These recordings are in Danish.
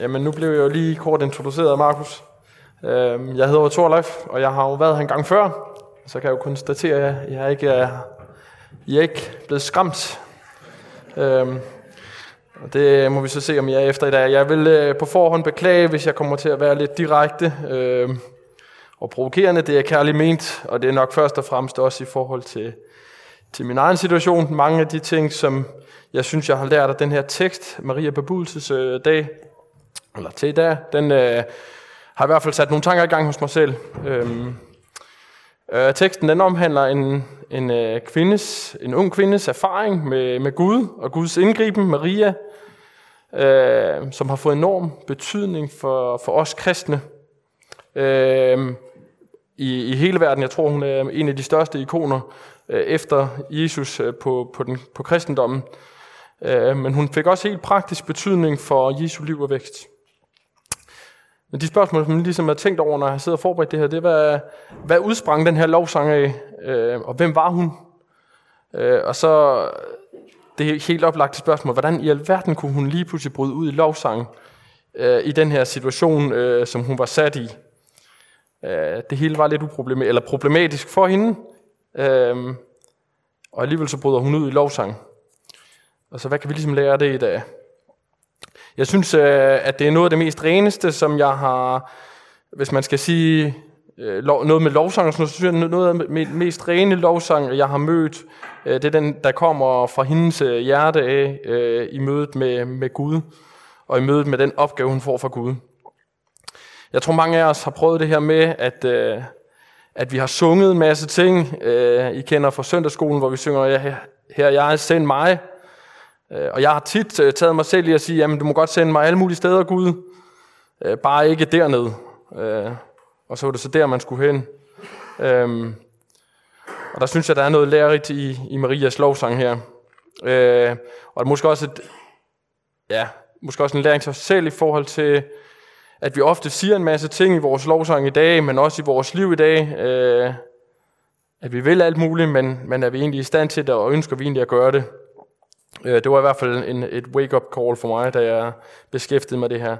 Jamen, nu blev jeg jo lige kort introduceret af Markus. Øhm, jeg hedder Torleif, og jeg har jo været her en gang før. Så kan jeg jo konstatere, at jeg ikke er, jeg er ikke blevet skræmt. Øhm, og det må vi så se, om jeg er efter i dag. Jeg vil øh, på forhånd beklage, hvis jeg kommer til at være lidt direkte øhm, og provokerende. Det er kærligt ment, og det er nok først og fremmest også i forhold til, til min egen situation. Mange af de ting, som jeg synes, jeg har lært af den her tekst, Maria Bebudelses øh, dag, eller til i dag, den øh, har i hvert fald sat nogle tanker i gang hos mig selv. Øhm, øh, teksten den omhandler en, en, øh, kvindes, en ung kvindes erfaring med, med Gud og Guds indgriben, Maria, øh, som har fået enorm betydning for, for os kristne øh, i, i hele verden. Jeg tror, hun er en af de største ikoner øh, efter Jesus øh, på, på, den, på kristendommen. Øh, men hun fik også helt praktisk betydning for Jesu liv og vækst. Men de spørgsmål, som jeg ligesom har tænkt over, når jeg sidder og forberedt det her, det er, hvad, hvad udsprang den her lovsang af, øh, og hvem var hun? Øh, og så det helt oplagte spørgsmål, hvordan i alverden kunne hun lige pludselig bryde ud i lovsang øh, i den her situation, øh, som hun var sat i? Øh, det hele var lidt uproblematisk, eller problematisk for hende, øh, og alligevel så bryder hun ud i lovsang. Og så hvad kan vi ligesom lære af det i dag? Jeg synes, øh, at det er noget af det mest reneste, som jeg har, hvis man skal sige øh, noget med lovsang, så synes jeg, noget af det mest rene lovsang, jeg har mødt, øh, det er den, der kommer fra hendes hjerte af i mødet med, med Gud, og i mødet med den opgave, hun får fra Gud. Jeg tror, mange af os har prøvet det her med, at, at vi har sunget en masse ting. I kender fra søndagsskolen, hvor vi synger, her jeg send mig, Øh, og jeg har tit øh, taget mig selv i at sige, jamen du må godt sende mig alle mulige steder, Gud, øh, bare ikke dernede. Øh, og så var det så der, man skulle hen. Øhm, og der synes jeg, der er noget lærerigt i, i Marias lovsang her. Og måske også, et, ja, måske også en læring til os selv i forhold til, at vi ofte siger en masse ting i vores lovsang i dag, men også i vores liv i dag, at vi vil alt muligt, men, men er vi egentlig i stand til det, og ønsker vi egentlig at gøre det. Øh, det var i hvert fald en, et wake-up call for mig, da jeg beskæftigede mig det her.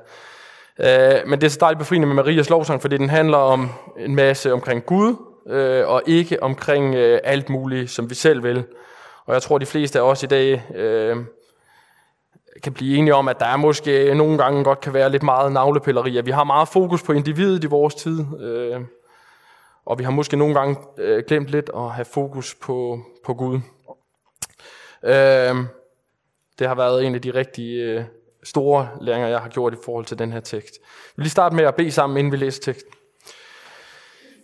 Øh, men det er så dejligt befriende med Marias lovsang, fordi den handler om en masse omkring Gud, øh, og ikke omkring øh, alt muligt, som vi selv vil. Og jeg tror, de fleste af os i dag øh, kan blive enige om, at der er måske nogle gange godt kan være lidt meget navlepilleri. Vi har meget fokus på individet i vores tid, øh, og vi har måske nogle gange glemt lidt at have fokus på, på Gud. Det har været en af de rigtig øh, store læringer, jeg har gjort i forhold til den her tekst. Vi vil lige starte med at bede sammen, inden vi læser teksten.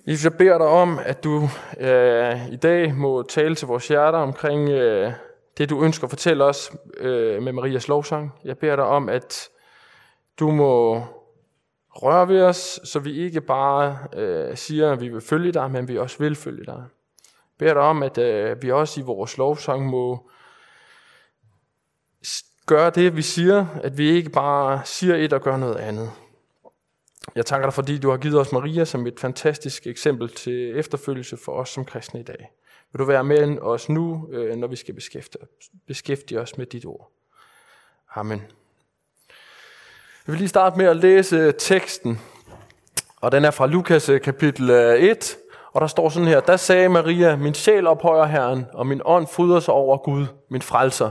Jesus, jeg beder dig om, at du øh, i dag må tale til vores hjerter omkring øh, det, du ønsker at fortælle os øh, med Marias lovsang. Jeg beder dig om, at du må røre ved os, så vi ikke bare øh, siger, at vi vil følge dig, men vi også vil følge dig. Jeg beder dig om, at øh, vi også i vores lovsang må gøre det, vi siger, at vi ikke bare siger et og gør noget andet. Jeg takker dig, fordi du har givet os Maria som et fantastisk eksempel til efterfølgelse for os som kristne i dag. Vil du være med os nu, øh, når vi skal beskæftige, beskæftige os med dit ord? Amen. Jeg vil lige starte med at læse teksten, og den er fra Lukas øh, kapitel øh, 1, og der står sådan her, der sagde Maria, min sjæl ophøjer Herren, og min ånd fryder sig over Gud, min frelser,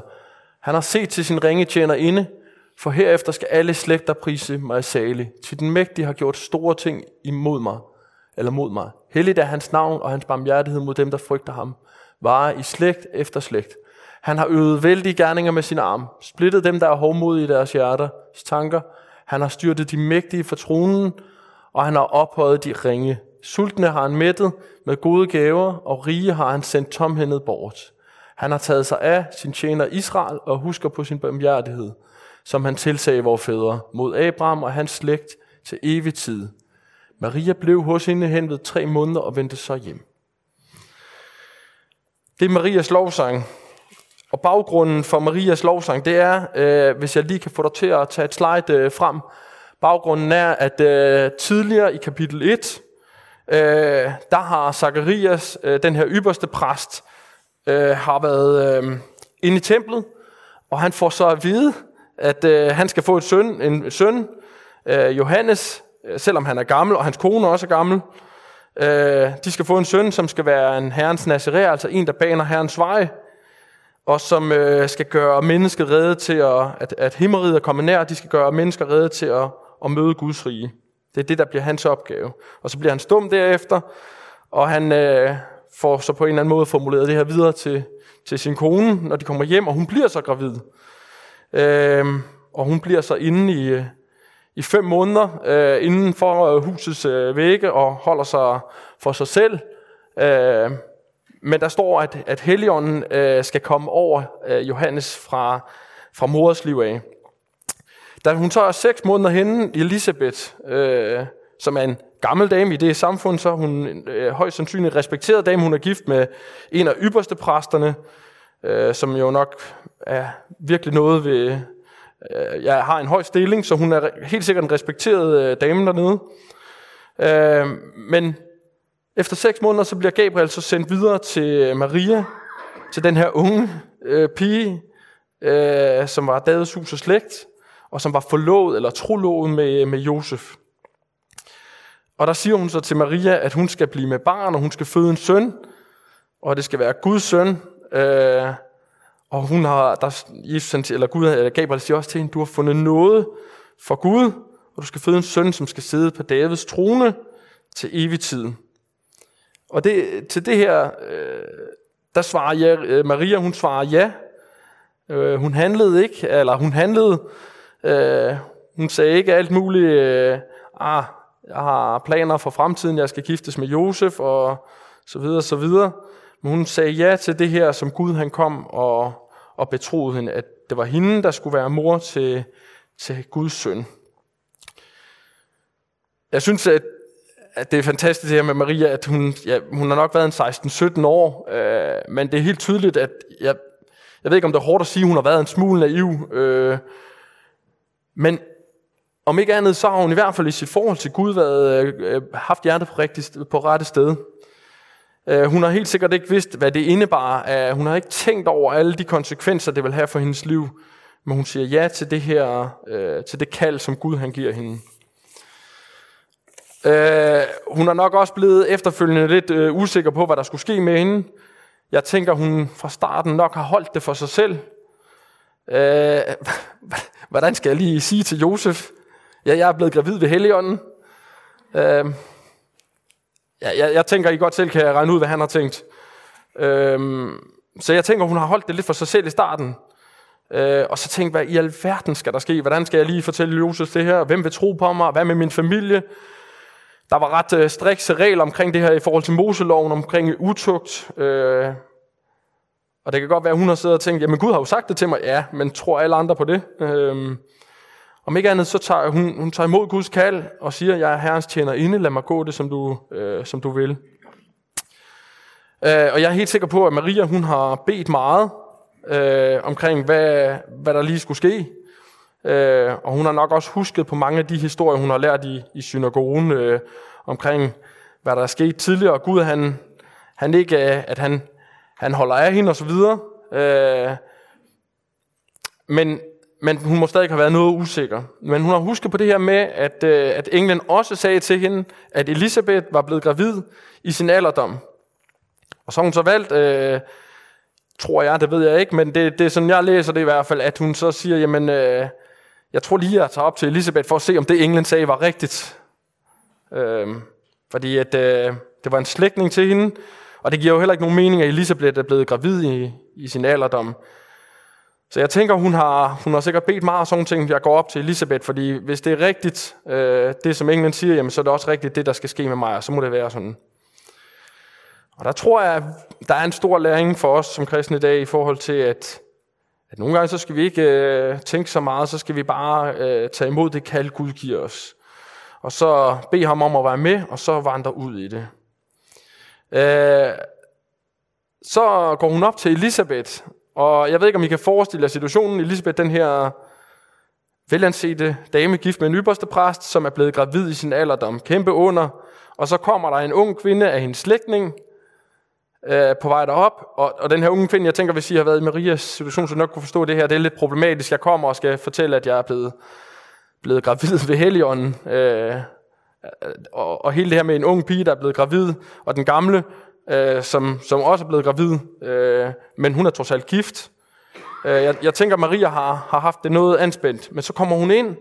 han har set til sin ringe tjener inde, for herefter skal alle slægter prise mig salig. Til den mægtige har gjort store ting imod mig, eller mod mig. Helligt er hans navn og hans barmhjertighed mod dem, der frygter ham. Varer i slægt efter slægt. Han har øvet vældige gerninger med sin arm, splittet dem, der er hårdmodige i deres hjerters tanker. Han har styrtet de mægtige fra tronen, og han har ophøjet de ringe. Sultne har han mættet med gode gaver, og rige har han sendt tomhændet bort. Han har taget sig af sin tjener Israel og husker på sin barmhjertighed, som han tilsagde vores fædre, mod Abraham og hans slægt til evig tid. Maria blev hos hende hen ved tre måneder og vendte så hjem. Det er Marias lovsang. Og baggrunden for Marias lovsang, det er, øh, hvis jeg lige kan få dig til at tage et slide øh, frem, baggrunden er, at øh, tidligere i kapitel 1, øh, der har Zacharias, øh, den her ypperste præst, øh, har været øh, inde i templet, og han får så at vide, at øh, han skal få et søn, en søn, Øh, Johannes, øh, selvom han er gammel, og hans kone også er gammel, øh, de skal få en søn, som skal være en herrens nazirer, altså en, der baner herrens vej, og som øh, skal gøre mennesket redde til, at, at, at himmeriget er kommet nær, de skal gøre mennesker redde til at, at møde Guds rige. Det er det, der bliver hans opgave. Og så bliver han stum derefter, og han øh, får så på en eller anden måde formuleret det her videre til, til sin kone, når de kommer hjem, og hun bliver så gravid. Øh, og hun bliver så inde i, i fem måneder øh, inden for øh, husets øh, vægge og holder sig for sig selv. Øh, men der står, at, at Helligånden øh, skal komme over øh, Johannes fra, fra mors liv af. Da hun så er seks måneder henne, Elisabeth, øh, som er en gammel dame i det samfund, så hun øh, højst sandsynligt respekteret dame. Hun er gift med en af ypperste præsterne, øh, som jo nok er virkelig noget ved... Øh, jeg har en høj stilling, så hun er helt sikkert en respekteret øh, dame dernede. Øh, men efter seks måneder, så bliver Gabriel så sendt videre til øh, Maria, til den her unge øh, pige, øh, som var Davids hus og slægt, og som var forlovet eller trolovet med, øh, med Josef. Og der siger hun så til Maria, at hun skal blive med barn, og hun skal føde en søn, og det skal være Guds søn. Øh, og hun har, der, Jesus, eller Gud, eller Gabriel siger også til hende, du har fundet noget for Gud, og du skal føde en søn, som skal sidde på Davids trone til evig tid. Og det, til det her, øh, der svarer ja, øh, Maria, hun svarer ja. Øh, hun handlede ikke, eller hun handlede, øh, hun sagde ikke alt muligt, øh, ah, jeg har planer for fremtiden, jeg skal giftes med Josef, og så videre, så videre. Men hun sagde ja til det her, som Gud han kom og, og betroede hende, at det var hende, der skulle være mor til, til Guds søn. Jeg synes, at at det er fantastisk det her med Maria, at hun, ja, hun har nok været en 16-17 år, øh, men det er helt tydeligt, at jeg, jeg ved ikke, om det er hårdt at sige, at hun har været en smule naiv, øh, men om ikke andet, så har hun i hvert fald i sit forhold til Gud været, øh, øh haft hjertet på, rigtigt, på rette sted. Øh, hun har helt sikkert ikke vidst, hvad det indebar. Øh, hun har ikke tænkt over alle de konsekvenser, det vil have for hendes liv, men hun siger ja til det her, øh, til det kald, som Gud han giver hende. Øh, hun er nok også blevet efterfølgende lidt øh, usikker på, hvad der skulle ske med hende. Jeg tænker, hun fra starten nok har holdt det for sig selv. Øh, hvordan skal jeg lige sige til Josef? Ja, jeg er blevet gravid ved Helligånden. Øh, ja, jeg, jeg tænker, I godt selv kan regne ud, hvad han har tænkt. Øh, så jeg tænker, hun har holdt det lidt for sig selv i starten. Øh, og så tænkte hvad i alverden skal der ske? Hvordan skal jeg lige fortælle Josef det her? Hvem vil tro på mig? Hvad med min familie? Der var ret øh, strikse regler omkring det her i forhold til Moseloven, omkring utugt. Øh, og det kan godt være, at hun har siddet og tænkt, jamen Gud har jo sagt det til mig. Ja, men tror alle andre på det? Øh, om ikke andet, så tager hun, hun tager imod Guds kald og siger, jeg er herrens tjener inde, lad mig gå det, som du, øh, som du vil. Øh, og jeg er helt sikker på, at Maria hun har bedt meget øh, omkring, hvad, hvad der lige skulle ske. Øh, og hun har nok også husket på mange af de historier, hun har lært i, i synagogen øh, omkring, hvad der er sket tidligere. Gud, han, han ikke, øh, at han, han holder af hende osv. Øh, men, men hun må stadig have været noget usikker. Men hun har husket på det her med, at, øh, at englen også sagde til hende, at Elisabeth var blevet gravid i sin alderdom. Og så har hun så valgt, øh, tror jeg, det ved jeg ikke, men det, det er sådan, jeg læser det i hvert fald, at hun så siger, jamen, øh, jeg tror lige, jeg tager op til Elisabeth for at se, om det englen sagde var rigtigt. Øh, fordi at, øh, det var en slægtning til hende, og det giver jo heller ikke nogen mening, at Elisabeth er blevet gravid i, i sin alderdom. Så jeg tænker, hun har, hun har sikkert bedt meget af sådan ting, jeg går op til Elisabeth, fordi hvis det er rigtigt, øh, det som England siger, jamen, så er det også rigtigt det, der skal ske med mig, og så må det være sådan. Og der tror jeg, der er en stor læring for os som kristne i dag i forhold til, at at nogle gange så skal vi ikke øh, tænke så meget, så skal vi bare øh, tage imod det kald, Gud giver os. Og så bede ham om at være med, og så vandre ud i det. Øh, så går hun op til Elisabeth, og jeg ved ikke, om I kan forestille jer situationen. Elisabeth, den her velansete dame, gift med en ypperste præst, som er blevet gravid i sin alderdom, kæmpe under. Og så kommer der en ung kvinde af hendes slægtning, øh, på vej derop, og, og den her unge kvinde, jeg tænker, hvis I har været i Marias situation, så nok kunne forstå det her, det er lidt problematisk. Jeg kommer og skal fortælle, at jeg er blevet, blevet gravid ved Helligånden, øh, og, og hele det her med en ung pige, der er blevet gravid, og den gamle, øh, som, som også er blevet gravid, øh, men hun er trods alt gift. Øh, jeg, jeg tænker, Maria har, har haft det noget anspændt, men så kommer hun ind,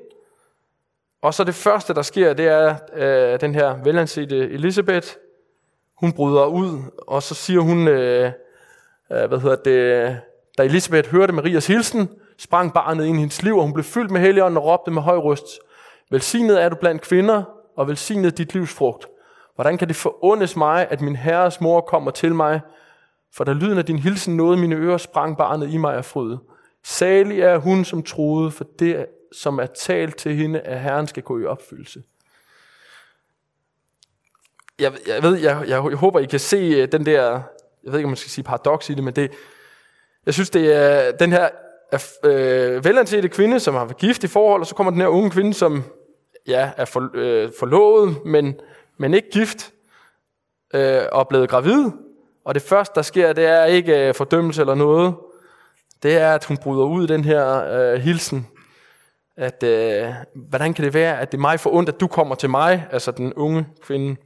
og så det første, der sker, det er øh, den her velansete Elisabeth. Hun bryder ud, og så siger hun, øh, øh, hvad hedder det, da Elisabeth hørte Marias hilsen, sprang barnet ind i hendes liv, og hun blev fyldt med helligånden og råbte med høj røst, Velsignet er du blandt kvinder, og velsignet dit livs frugt. Hvordan kan det forundes mig, at min herres mor kommer til mig? For da lyden af din hilsen nåede mine ører, sprang barnet i mig af fryd. Salig er hun, som troede, for det, som er talt til hende, at Herren skal gå i opfyldelse. Jeg, jeg ved, jeg, jeg, jeg håber, I kan se øh, den der, jeg ved ikke, om man skal sige paradoks i det, men det, jeg synes, det er den her øh, velansete kvinde, som har været gift i forhold, og så kommer den her unge kvinde, som ja, er for, øh, forlovet, men, men ikke gift, øh, og blevet gravid. Og det første, der sker, det er ikke øh, fordømmelse eller noget. Det er, at hun bryder ud den her øh, hilsen. At, øh, hvordan kan det være, at det er mig for ondt, at du kommer til mig, altså den unge kvinde.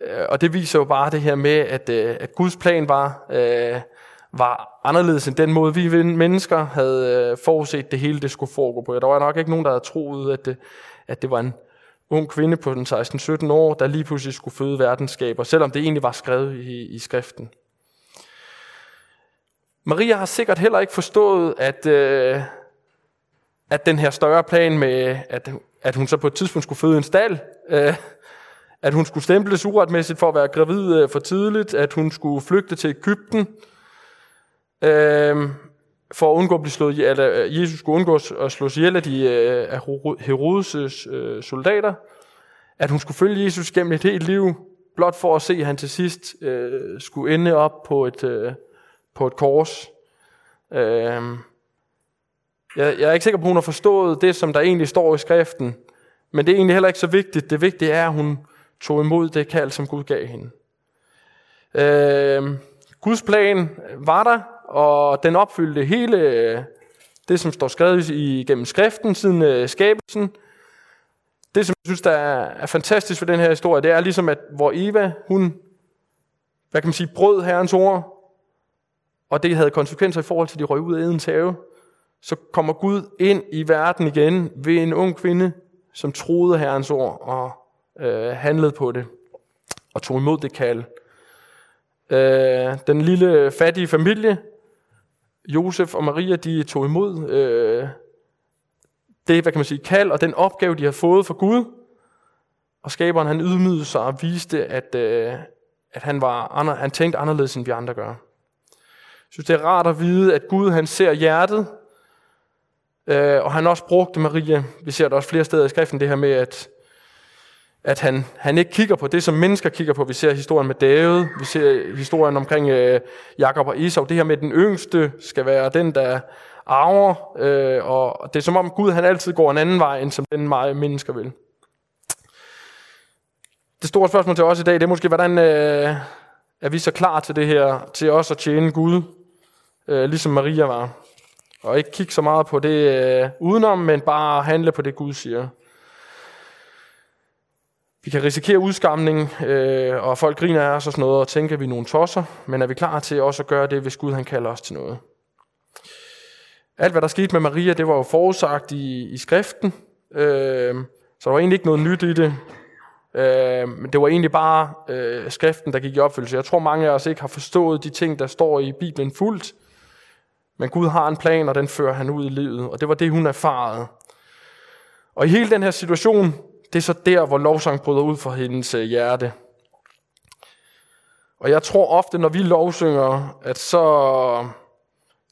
Øh, og det viser jo bare det her med, at, øh, at Guds plan var, øh, var anderledes end den måde, vi mennesker havde øh, forudset det hele, det skulle foregå på. Der var nok ikke nogen, der havde troet, at det, at det var en ung kvinde på den 16-17 år, der lige pludselig skulle føde verdensskaber, selvom det egentlig var skrevet i, i skriften. Maria har sikkert heller ikke forstået, at, øh, at den her større plan med, at, at hun så på et tidspunkt skulle føde en stald, øh, at hun skulle stemples uretmæssigt for at være gravid øh, for tidligt, at hun skulle flygte til Ægypten, øh, for at undgå at blive slået eller at Jesus skulle undgå at slås ihjel af, de, øh, af Herodes' øh, øh, soldater, at hun skulle følge Jesus gennem et helt liv, blot for at se, at han til sidst øh, skulle ende op på et, øh, på et kors. Øh, jeg, jeg er ikke sikker på, at hun har forstået det, som der egentlig står i skriften, men det er egentlig heller ikke så vigtigt. Det vigtige er, at hun tog imod det kald, som Gud gav hende. Øh, Guds plan var der, og den opfyldte hele øh, det, som står skrevet i gennem skriften siden øh, skabelsen. Det, som jeg synes, der er, fantastisk ved den her historie, det er ligesom, at hvor Eva, hun, hvad kan man sige, brød herrens ord, og det havde konsekvenser i forhold til, at de røg ud af Edens have, så kommer Gud ind i verden igen ved en ung kvinde, som troede herrens ord og øh, handlede på det og tog imod det kald. Øh, den lille fattige familie, Josef og Maria, de tog imod øh, det, hvad kan man sige, kald og den opgave, de har fået fra Gud. Og skaberen, han ydmygede sig og viste, at, øh, at han, var, han tænkte anderledes, end vi andre gør. Jeg synes, det er rart at vide, at Gud, han ser hjertet, øh, og han også brugte Maria. Vi ser det også flere steder i skriften, det her med, at at han, han ikke kigger på det, som mennesker kigger på. Vi ser historien med David, vi ser historien omkring øh, Jakob og Esau. Det her med, at den yngste skal være den, der arver, øh, og det er som om Gud han altid går en anden vej, end som den meget mennesker vil. Det store spørgsmål til os i dag, det er måske, hvordan øh, er vi så klar til det her, til os at tjene Gud, øh, ligesom Maria var. Og ikke kigge så meget på det øh, udenom, men bare handle på det, Gud siger. Vi kan risikere udskamning, øh, og folk griner af os og sådan noget, og tænker, at vi er nogle tosser, men er vi klar til også at gøre det, hvis Gud han kalder os til noget? Alt, hvad der skete med Maria, det var jo forudsagt i, i skriften, øh, så der var egentlig ikke noget nyt i det. Øh, men det var egentlig bare øh, skriften, der gik i opfyldelse. Jeg tror, mange af os ikke har forstået de ting, der står i Bibelen fuldt, men Gud har en plan, og den fører han ud i livet, og det var det, hun erfarede. Og i hele den her situation, det er så der, hvor lovsang bryder ud fra hendes øh, hjerte. Og jeg tror ofte, når vi lovsynger, at så...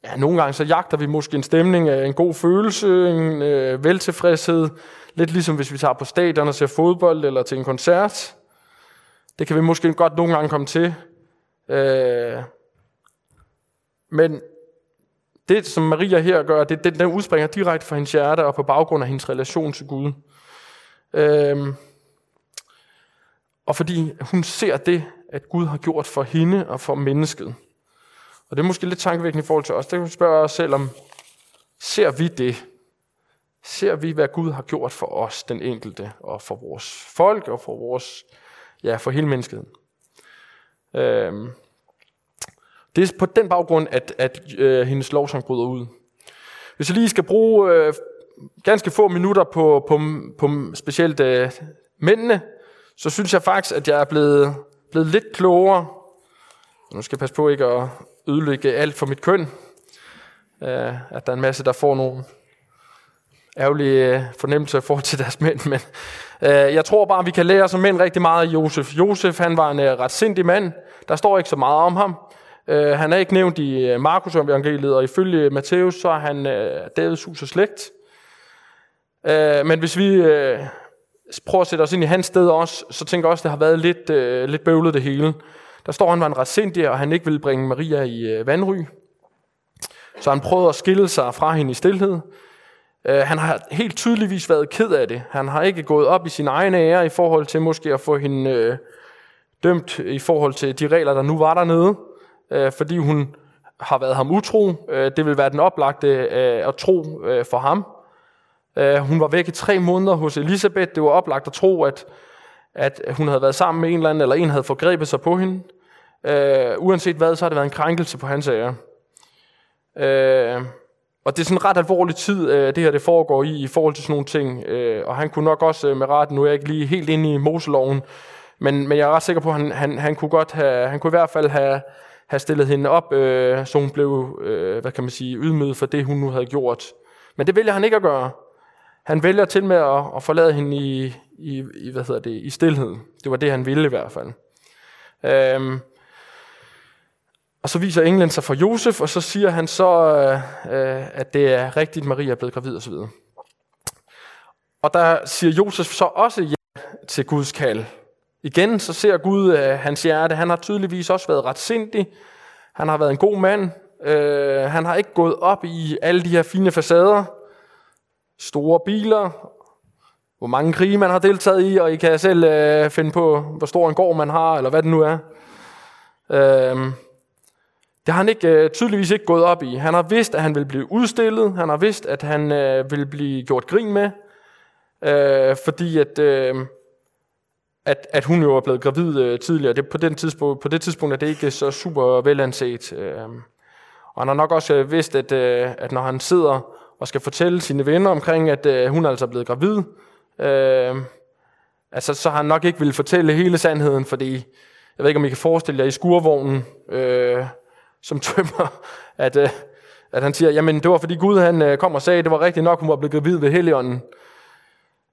Ja, nogle gange så jagter vi måske en stemning af en god følelse, en øh, veltilfredshed. Lidt ligesom hvis vi tager på stadion og ser fodbold eller til en koncert. Det kan vi måske godt nogle gange komme til. Øh, men det, som Maria her gør, det, det, den udspringer direkte fra hendes hjerte og på baggrund af hendes relation til Gud. Øhm, og fordi hun ser det, at Gud har gjort for hende og for mennesket. Og det er måske lidt tankevækkende i forhold til os. Det kan vi spørge os selv om, ser vi det? ser vi, hvad Gud har gjort for os, den enkelte, og for vores folk, og for vores, ja, for hele menneskeheden. Øhm, det er på den baggrund, at, at øh, hendes lovsang bryder ud. Hvis jeg lige skal bruge øh, ganske få minutter på, på, på specielt øh, mændene, så synes jeg faktisk, at jeg er blevet, blevet lidt klogere. Nu skal jeg passe på ikke at ødelægge alt for mit køn. Øh, at der er en masse, der får nogle ærgerlige øh, fornemmelser i forhold til deres mænd. Men øh, jeg tror bare, at vi kan lære som mænd rigtig meget af Josef. Josef han var en øh, ret sindig mand. Der står ikke så meget om ham. Øh, han er ikke nævnt i øh, Markus evangeliet, og ifølge Matthæus, så er han øh, Davids hus og slægt. Øh, men hvis vi øh, prøver at sætte os ind i hans sted også, så tænker jeg også, at det har været lidt, øh, lidt bøvlet det hele. Der står, at han var en retsindig, og han ikke ville bringe Maria i øh, vandry. Så han prøvede at skille sig fra hende i stillhed. Øh, han har helt tydeligvis været ked af det. Han har ikke gået op i sin egen ære i forhold til måske at få hende øh, dømt i forhold til de regler, der nu var dernede øh, fordi hun har været ham utro. Øh, det vil være den oplagte øh, at tro øh, for ham. Øh, hun var væk i tre måneder hos Elisabeth. Det var oplagt at tro, at, at hun havde været sammen med en eller anden, eller en havde forgrebet sig på hende. Øh, uanset hvad, så har det været en krænkelse på hans ære. Øh, og det er sådan en ret alvorlig tid, øh, det her det foregår i, i forhold til sådan nogle ting. Øh, og han kunne nok også øh, med ret, nu er jeg ikke lige helt inde i Moseloven, men, men jeg er ret sikker på, at han, han, han kunne godt have, han kunne i hvert fald have, have stillet hende op, øh, så hun blev, øh, hvad kan man sige, ydmyget for det, hun nu havde gjort. Men det vælger han ikke at gøre. Han vælger til med at, at forlade hende i, i, i, hvad hedder det, i stillhed. Det var det, han ville i hvert fald. Øhm, og så viser englen sig for Josef, og så siger han så, øh, øh at det er rigtigt, Maria er blevet gravid osv. Og der siger Josef så også ja til Guds kald. Igen så ser Gud øh, hans hjerte. Han har tydeligvis også været ret sindig. Han har været en god mand. Øh, han har ikke gået op i alle de her fine facader. Store biler. Hvor mange krige man har deltaget i, og I kan selv øh, finde på, hvor stor en gård man har, eller hvad det nu er. Uh, det har han ikke, øh, tydeligvis ikke gået op i. Han har vidst, at han vil blive udstillet. Han har vidst, at han øh, vil blive gjort grin med. Øh, fordi at... øh, at, at hun jo er blevet gravid øh, tidligere. Det, på, den tidspunkt, på det tidspunkt er det ikke så super velanset. Øh, og han har nok også øh, vidst, at, øh, at når han sidder og skal fortælle sine venner omkring, at øh, hun altså er altså blevet gravid, øh, altså, så har han nok ikke ville fortælle hele sandheden, fordi jeg ved ikke, om I kan forestille jer i skurvognen, øh, som tømmer, at, øh, at han siger, jamen det var fordi Gud han øh, kom og sagde, at det var rigtigt nok, hun var blevet gravid ved Helligånden.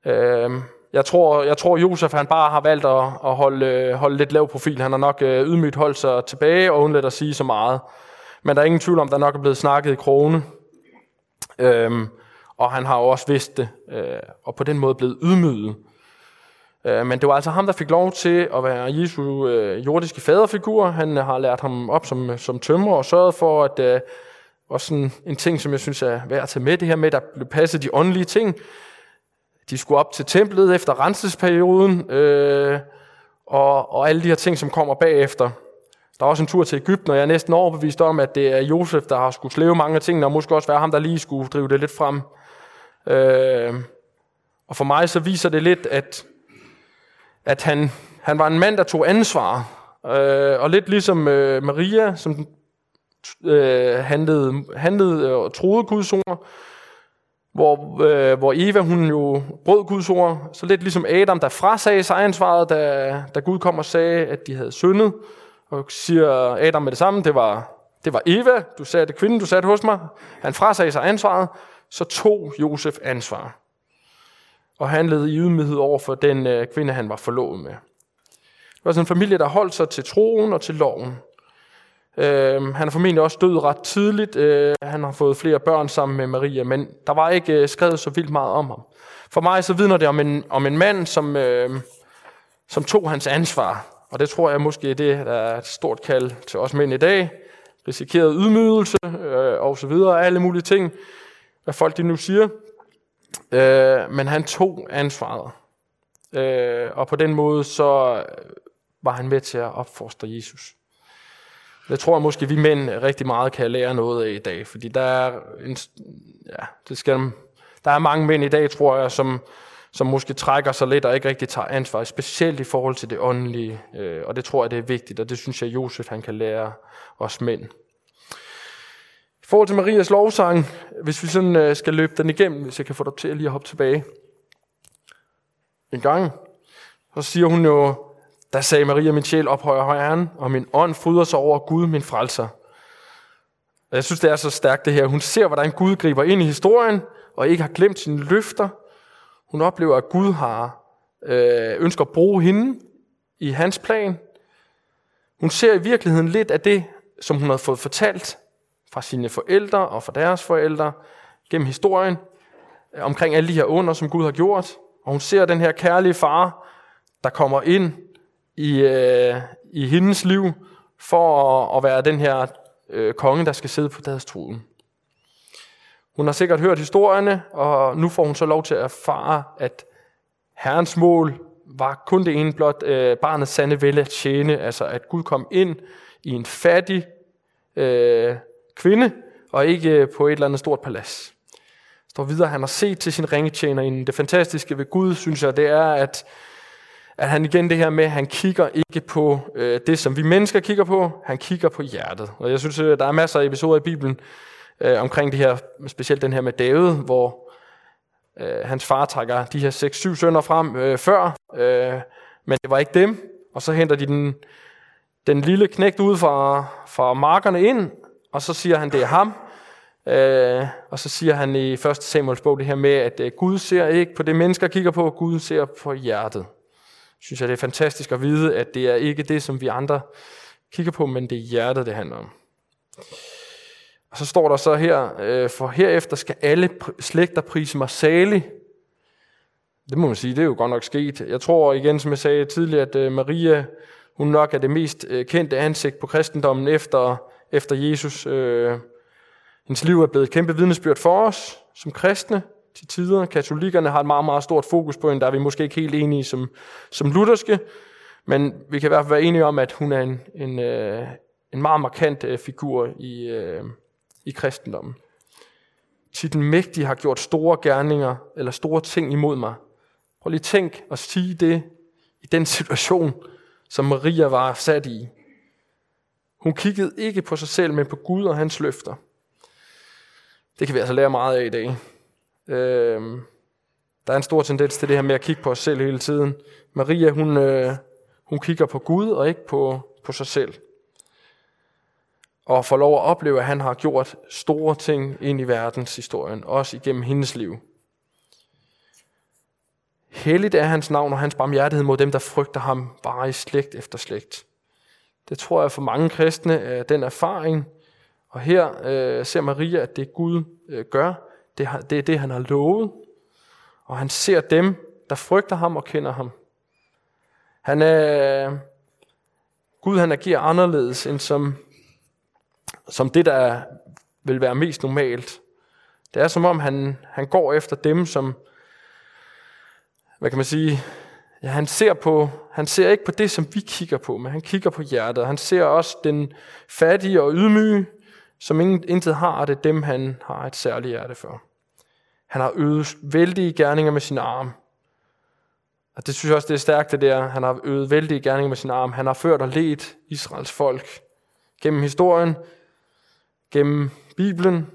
Øh, jeg tror, jeg tror Josef han bare har valgt at, at holde, øh, holde lidt lav profil. Han har nok øh, ydmygt holdt sig tilbage og undladt at sige så meget. Men der er ingen tvivl om, der nok er blevet snakket i krone. Øhm, og han har jo også vidst det, øh, og på den måde blevet ydmyget. Øh, men det var altså ham, der fik lov til at være Jesu øh, jordiske faderfigur. Han øh, har lært ham op som, øh, som tømrer og sørget for, at øh, også sådan en ting, som jeg synes er værd at tage med, det her med, at der blev passet de åndelige ting. De skulle op til templet efter renselsesperioden, øh, og, og alle de her ting, som kommer bagefter. Der er også en tur til Ægypten, og jeg er næsten overbevist om, at det er Josef, der har skulle slæve mange af tingene, og måske også være ham, der lige skulle drive det lidt frem. Øh, og for mig så viser det lidt, at, at han, han var en mand, der tog ansvar. Øh, og lidt ligesom øh, Maria, som øh, handlede, handlede og troede Guds ord, hvor, øh, hvor Eva hun jo brød Guds ord, så lidt ligesom Adam, der frasagde sig ansvaret, da, da Gud kom og sagde, at de havde syndet, og siger Adam med det samme, det var, det var Eva, du sagde det kvinden, du satte hos mig, han frasagde sig ansvaret, så tog Josef ansvar, og handlede i ydmyghed over for den øh, kvinde, han var forlovet med. Det var sådan en familie, der holdt sig til troen og til loven. Øh, han er formentlig også død ret tidligt. Øh, han har fået flere børn sammen med Maria, men der var ikke øh, skrevet så vildt meget om ham. For mig så vidner det om en, om en mand, som, øh, som tog hans ansvar. Og det tror jeg måske det, der er et stort kald til os mænd i dag. Risikeret ydmygelse øh, og så videre, alle mulige ting, hvad folk de nu siger. Øh, men han tog ansvaret. Øh, og på den måde så var han med til at opfostre Jesus. Det tror jeg måske, vi mænd rigtig meget kan lære noget af i dag, fordi der er en, ja, det skal, Der er mange mænd i dag, tror jeg, som, som måske trækker sig lidt og ikke rigtig tager ansvar, specielt i forhold til det åndelige. Øh, og det tror jeg, det er vigtigt, og det synes jeg, Josef han kan lære os mænd. I forhold til Marias lovsang, hvis vi sådan øh, skal løbe den igennem, hvis jeg kan få dig til at lige hoppe tilbage. En gang, så siger hun jo, der sagde Maria, min sjæl ophøjer Herren, og min ånd fryder sig over Gud, min frelser. Og jeg synes, det er så stærkt det her. Hun ser, hvordan Gud griber ind i historien, og ikke har glemt sine løfter. Hun oplever, at Gud har øh, ønsker at bruge hende i hans plan. Hun ser i virkeligheden lidt af det, som hun har fået fortalt fra sine forældre og fra deres forældre gennem historien, øh, omkring alle de her under, som Gud har gjort. Og hun ser den her kærlige far, der kommer ind i, øh, i hendes liv for at, at være den her øh, konge, der skal sidde på deres tronen. Hun har sikkert hørt historierne, og nu får hun så lov til at erfare, at Herrens mål var kun det ene blot øh, barnets sande vælge at tjene, altså at Gud kom ind i en fattig øh, kvinde, og ikke øh, på et eller andet stort palads. Står videre, han har set til sin ringetjener. Det fantastiske ved Gud, synes jeg, det er, at at han igen det her med, at han kigger ikke på øh, det, som vi mennesker kigger på, han kigger på hjertet. Og jeg synes, øh, der er masser af episoder i Bibelen øh, omkring det her, specielt den her med David, hvor øh, hans far trækker de her seks, syv sønner frem øh, før, øh, men det var ikke dem. Og så henter de den, den lille knægt ud fra, fra markerne ind, og så siger han, det er ham. Øh, og så siger han i 1. Samuels bog det her med, at øh, Gud ser ikke på det, mennesker kigger på, Gud ser på hjertet synes jeg, det er fantastisk at vide, at det er ikke det, som vi andre kigger på, men det er hjertet, det handler om. Og så står der så her, øh, for herefter skal alle slægter prise mig salig. Det må man sige, det er jo godt nok sket. Jeg tror igen, som jeg sagde tidligere, at øh, Maria, hun nok er det mest øh, kendte ansigt på kristendommen efter, efter Jesus. Øh, hendes liv er blevet et kæmpe vidnesbyrd for os som kristne til tider. Katolikkerne har et meget, meget stort fokus på hende. Der er vi måske ikke helt enige som, som lutherske, men vi kan i hvert fald være enige om, at hun er en, en, øh, en meget markant øh, figur i, øh, i kristendommen. Til den mægtige har gjort store gerninger, eller store ting imod mig. Prøv lige tænk og sige det i den situation, som Maria var sat i. Hun kiggede ikke på sig selv, men på Gud og hans løfter. Det kan vi altså lære meget af i dag. Øhm, der er en stor tendens til det her med at kigge på os selv hele tiden. Maria, hun, øh, hun kigger på Gud og ikke på, på sig selv. Og får lov at opleve, at han har gjort store ting ind i verdenshistorien, også igennem hendes liv. Helligt er hans navn og hans barmhjertighed mod dem, der frygter ham bare i slægt efter slægt. Det tror jeg for mange kristne er den erfaring. Og her øh, ser Maria, at det Gud øh, gør, det, det er det, han har lovet. Og han ser dem, der frygter ham og kender ham. Han er, Gud han agerer anderledes end som, som det, der vil være mest normalt. Det er som om, han, han går efter dem, som, hvad kan man sige, ja, han, ser på, han ser ikke på det, som vi kigger på, men han kigger på hjertet. Han ser også den fattige og ydmyge, som ingen, intet har, og det er dem, han har et særligt hjerte for. Han har øvet vældige gerninger med sin arm. Og det synes jeg også, det er stærkt, det der. Han har øvet vældige gerninger med sin arm. Han har ført og ledt Israels folk gennem historien, gennem Bibelen,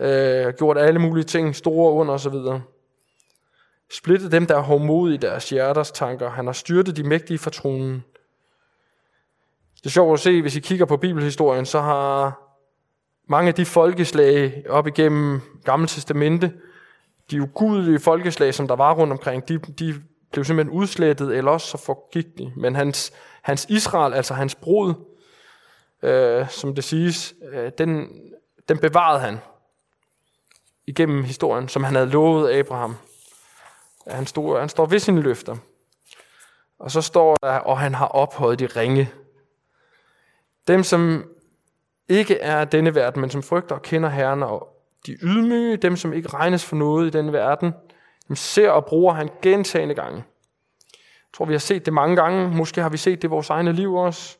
øh, gjort alle mulige ting, store under osv. Splittet dem, der er hårdmodige i deres hjerters tanker. Han har styrtet de mægtige fra tronen. Det er sjovt at se, hvis I kigger på bibelhistorien, så har mange af de folkeslag op igennem Gamle Testamente, de ugudelige folkeslag, som der var rundt omkring, de, de blev simpelthen udslettet, eller også så forgik de. Men hans, hans Israel, altså hans brud, øh, som det siges, øh, den, den bevarede han igennem historien, som han havde lovet Abraham. Han, stod, han står ved sine løfter. Og så står der, og han har ophøjet de ringe. Dem, som ikke er denne verden, men som frygter og kender Herren og de ydmyge, dem som ikke regnes for noget i denne verden, dem ser og bruger han gentagende gange. Jeg tror, vi har set det mange gange. Måske har vi set det i vores egne liv også.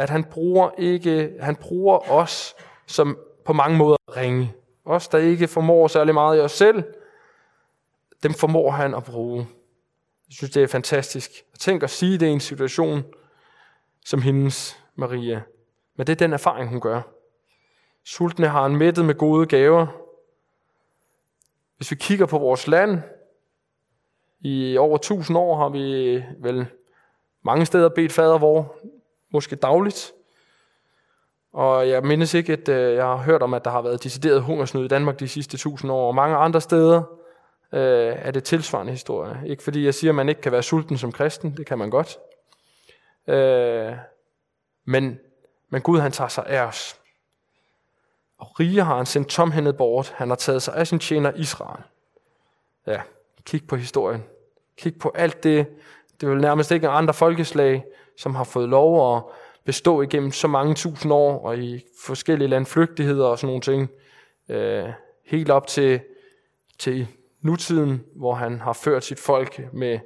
At han bruger, ikke, han bruger os som på mange måder ringe. Os, der ikke formår særlig meget i os selv, dem formår han at bruge. Jeg synes, det er fantastisk. Tænk at sige det i en situation som hendes Maria. Men det er den erfaring, hun gør. Sultne har han mættet med gode gaver. Hvis vi kigger på vores land, i over tusind år har vi vel mange steder bedt fader vor, måske dagligt. Og jeg mindes ikke, at øh, jeg har hørt om, at der har været decideret hungersnød i Danmark de sidste tusind år. Og mange andre steder øh, er det tilsvarende historie. Ikke fordi jeg siger, at man ikke kan være sulten som kristen. Det kan man godt. Øh, men, men Gud han tager sig af os. Og rige har han sendt tomhændet bort. Han har taget sig af sin tjener Israel. Ja, kig på historien. Kig på alt det. Det er vel nærmest ikke andre folkeslag, som har fået lov at bestå igennem så mange tusind år, og i forskellige landflygtigheder og sådan nogle ting. Øh, helt op til, til nutiden, hvor han har ført sit folk med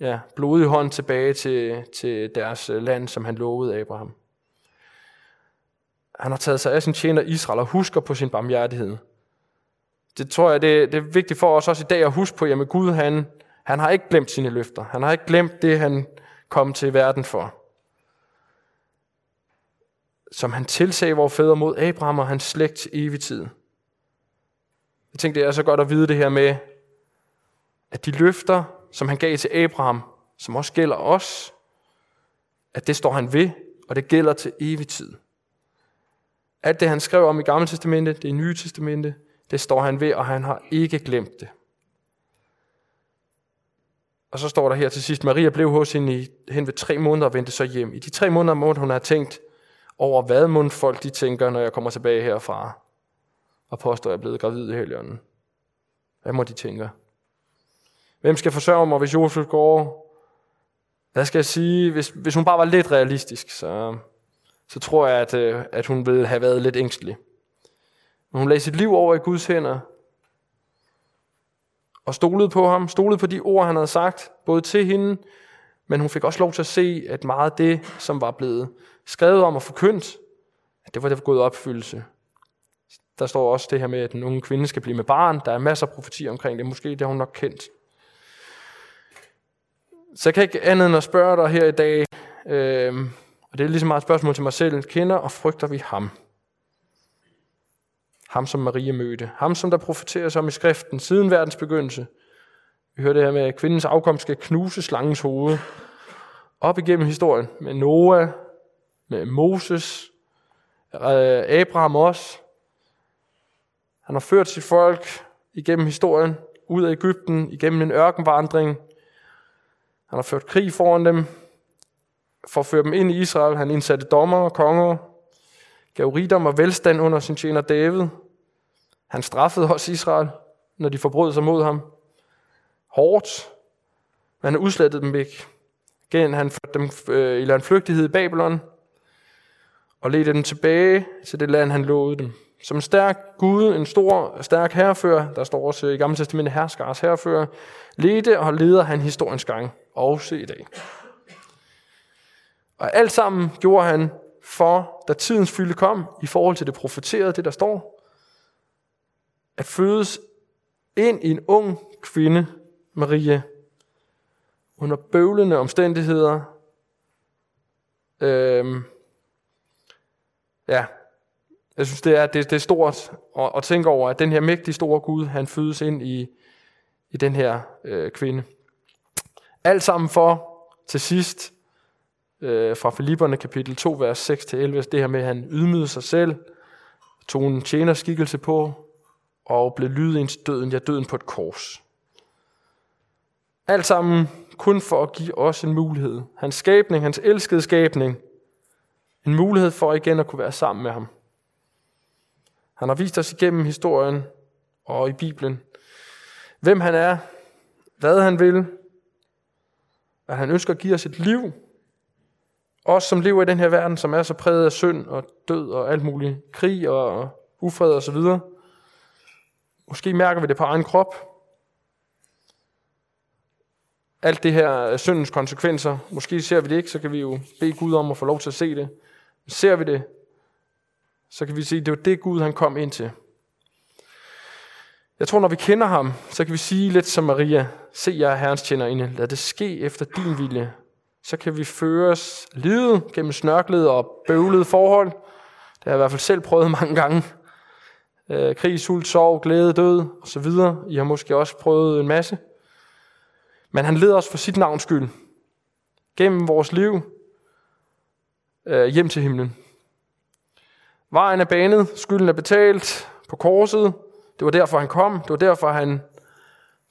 ja, blodig hånd tilbage til, til deres øh, land, som han lovede Abraham. Han har taget sig af sin tjener Israel og husker på sin barmhjertighed. Det tror jeg, det, det er vigtigt for os også i dag at huske på, at Gud, han, han har ikke glemt sine løfter. Han har ikke glemt det, han kom til verden for. Som han tilsagde vores fædre mod Abraham og hans slægt til evig tid. Jeg tænkte, det er så godt at vide det her med, at de løfter, som han gav til Abraham, som også gælder os, at det står han ved, og det gælder til evig tid. Alt det, han skrev om i Gamle Testamente, det er Nye Testamente, det står han ved, og han har ikke glemt det. Og så står der her til sidst, Maria blev hos hende i, hen ved tre måneder og vendte så hjem. I de tre måneder må hun have tænkt over, hvad mund folk de tænker, når jeg kommer tilbage herfra og påstår, at jeg er blevet gravid i helgen. Hvad må de tænke? Hvem skal forsørge mig, hvis Josef går? Hvad skal jeg sige? Hvis, hvis hun bare var lidt realistisk, så, så tror jeg, at, øh, at hun ville have været lidt ængstelig. Men hun lagde sit liv over i Guds hænder, og stolede på ham, stolede på de ord, han havde sagt, både til hende, men hun fik også lov til at se, at meget af det, som var blevet skrevet om og forkyndt, at det var det gået opfyldelse. Der står også det her med, at den unge kvinde skal blive med barn. Der er masser af profetier omkring det. Måske det har hun nok kendt. Så jeg kan ikke andet end at spørge dig her i dag, øh, og det er ligesom meget et spørgsmål til mig selv. Kender og frygter vi ham? Ham, som Maria mødte. Ham, som der profeteres om i skriften siden verdens begyndelse. Vi hører det her med, at kvindens afkom skal knuse slangens hoved. Op igennem historien med Noah, med Moses, øh, Abraham også. Han har ført sit folk igennem historien, ud af Ægypten, igennem en ørkenvandring. Han har ført krig foran dem, for at føre dem ind i Israel. Han indsatte dommer og konger, gav rigdom og velstand under sin tjener David. Han straffede også Israel, når de forbrød sig mod ham. Hårdt, men han udslettede dem ikke. Igen, han førte dem øh, i landflygtighed i Babylon, og ledte dem tilbage til det land, han lovede dem. Som en stærk Gud, en stor, stærk herrefører, der står også i Gamle Testamentet herskars herrefører, ledte og leder han historiens gang, også i dag. Og alt sammen gjorde han for, da tidens fylde kom, i forhold til det profeterede, det der står, at fødes ind i en ung kvinde, Maria, under bøvlende omstændigheder, øhm, ja, jeg synes, det er, det, det er stort at, at tænke over, at den her mægtige store Gud, han fødes ind i, i den her øh, kvinde. Alt sammen for til sidst øh, fra Filipperne kapitel 2, vers 6-11, det her med, at han ydmygede sig selv, tog en tjenerskikkelse på, og blev lydet indtil døden, ja døden på et kors. Alt sammen kun for at give os en mulighed. Hans skabning, hans elskede skabning, en mulighed for igen at kunne være sammen med ham. Han har vist os igennem historien og i Bibelen, hvem han er, hvad han vil, at han ønsker at give os et liv, os som lever i den her verden, som er så præget af synd og død og alt muligt, krig og ufred og så videre. Måske mærker vi det på egen krop. Alt det her syndens konsekvenser. Måske ser vi det ikke, så kan vi jo bede Gud om at få lov til at se det. Men Ser vi det, så kan vi sige, at det var det Gud, han kom ind til. Jeg tror, når vi kender ham, så kan vi sige lidt som Maria, se jeg er Herrens tjenerinde, lad det ske efter din vilje. Så kan vi føres livet gennem snørklede og bøvlede forhold. Det har jeg i hvert fald selv prøvet mange gange. Øh, krig, sult, sorg, glæde, død osv. I har måske også prøvet en masse. Men han leder os for sit navns skyld. Gennem vores liv øh, hjem til himlen. Vejen er banet, skylden er betalt på korset. Det var derfor, han kom. Det var derfor, han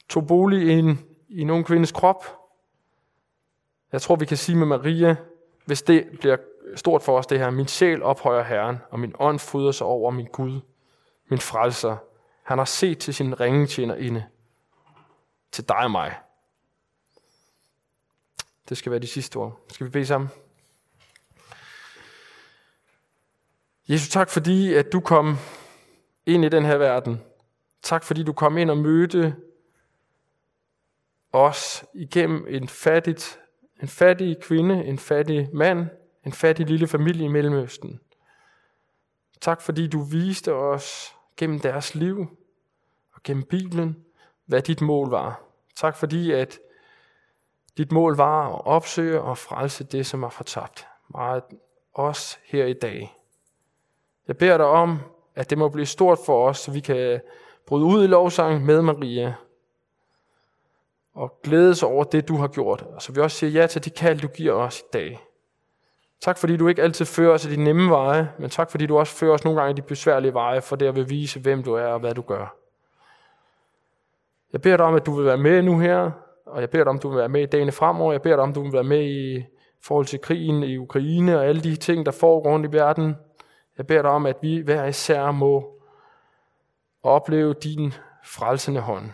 tog bolig i en, i nogen kvindes krop. Jeg tror, vi kan sige med Maria, hvis det bliver stort for os, det her, min sjæl ophøjer Herren, og min ånd fryder sig over min Gud, min frelser. Han har set til sin ringe tjener inde. Til dig og mig. Det skal være de sidste ord. Skal vi bede sammen? Jesus, tak fordi, at du kom ind i den her verden. Tak fordi du kom ind og mødte os igennem en, fattigt, en fattig kvinde, en fattig mand, en fattig lille familie i Mellemøsten. Tak fordi du viste os gennem deres liv og gennem Bibelen, hvad dit mål var. Tak fordi, at dit mål var at opsøge og frelse det, som er fortabt. Meget os her i dag. Jeg beder dig om, at det må blive stort for os, så vi kan bryde ud i lovsang med Maria og glædes over det, du har gjort. Og så vi også siger ja til de kald, du giver os i dag. Tak fordi du ikke altid fører os i de nemme veje, men tak fordi du også fører os nogle gange i de besværlige veje, for det at vil vise, hvem du er og hvad du gør. Jeg beder dig om, at du vil være med nu her, og jeg beder dig om, at du vil være med i dagene fremover. Jeg beder dig om, at du vil være med i forhold til krigen i Ukraine og alle de ting, der foregår rundt i verden. Jeg beder dig om, at vi hver især må opleve din frelsende hånd.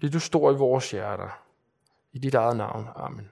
Bliv du stor i vores hjerter. I dit eget navn. Amen.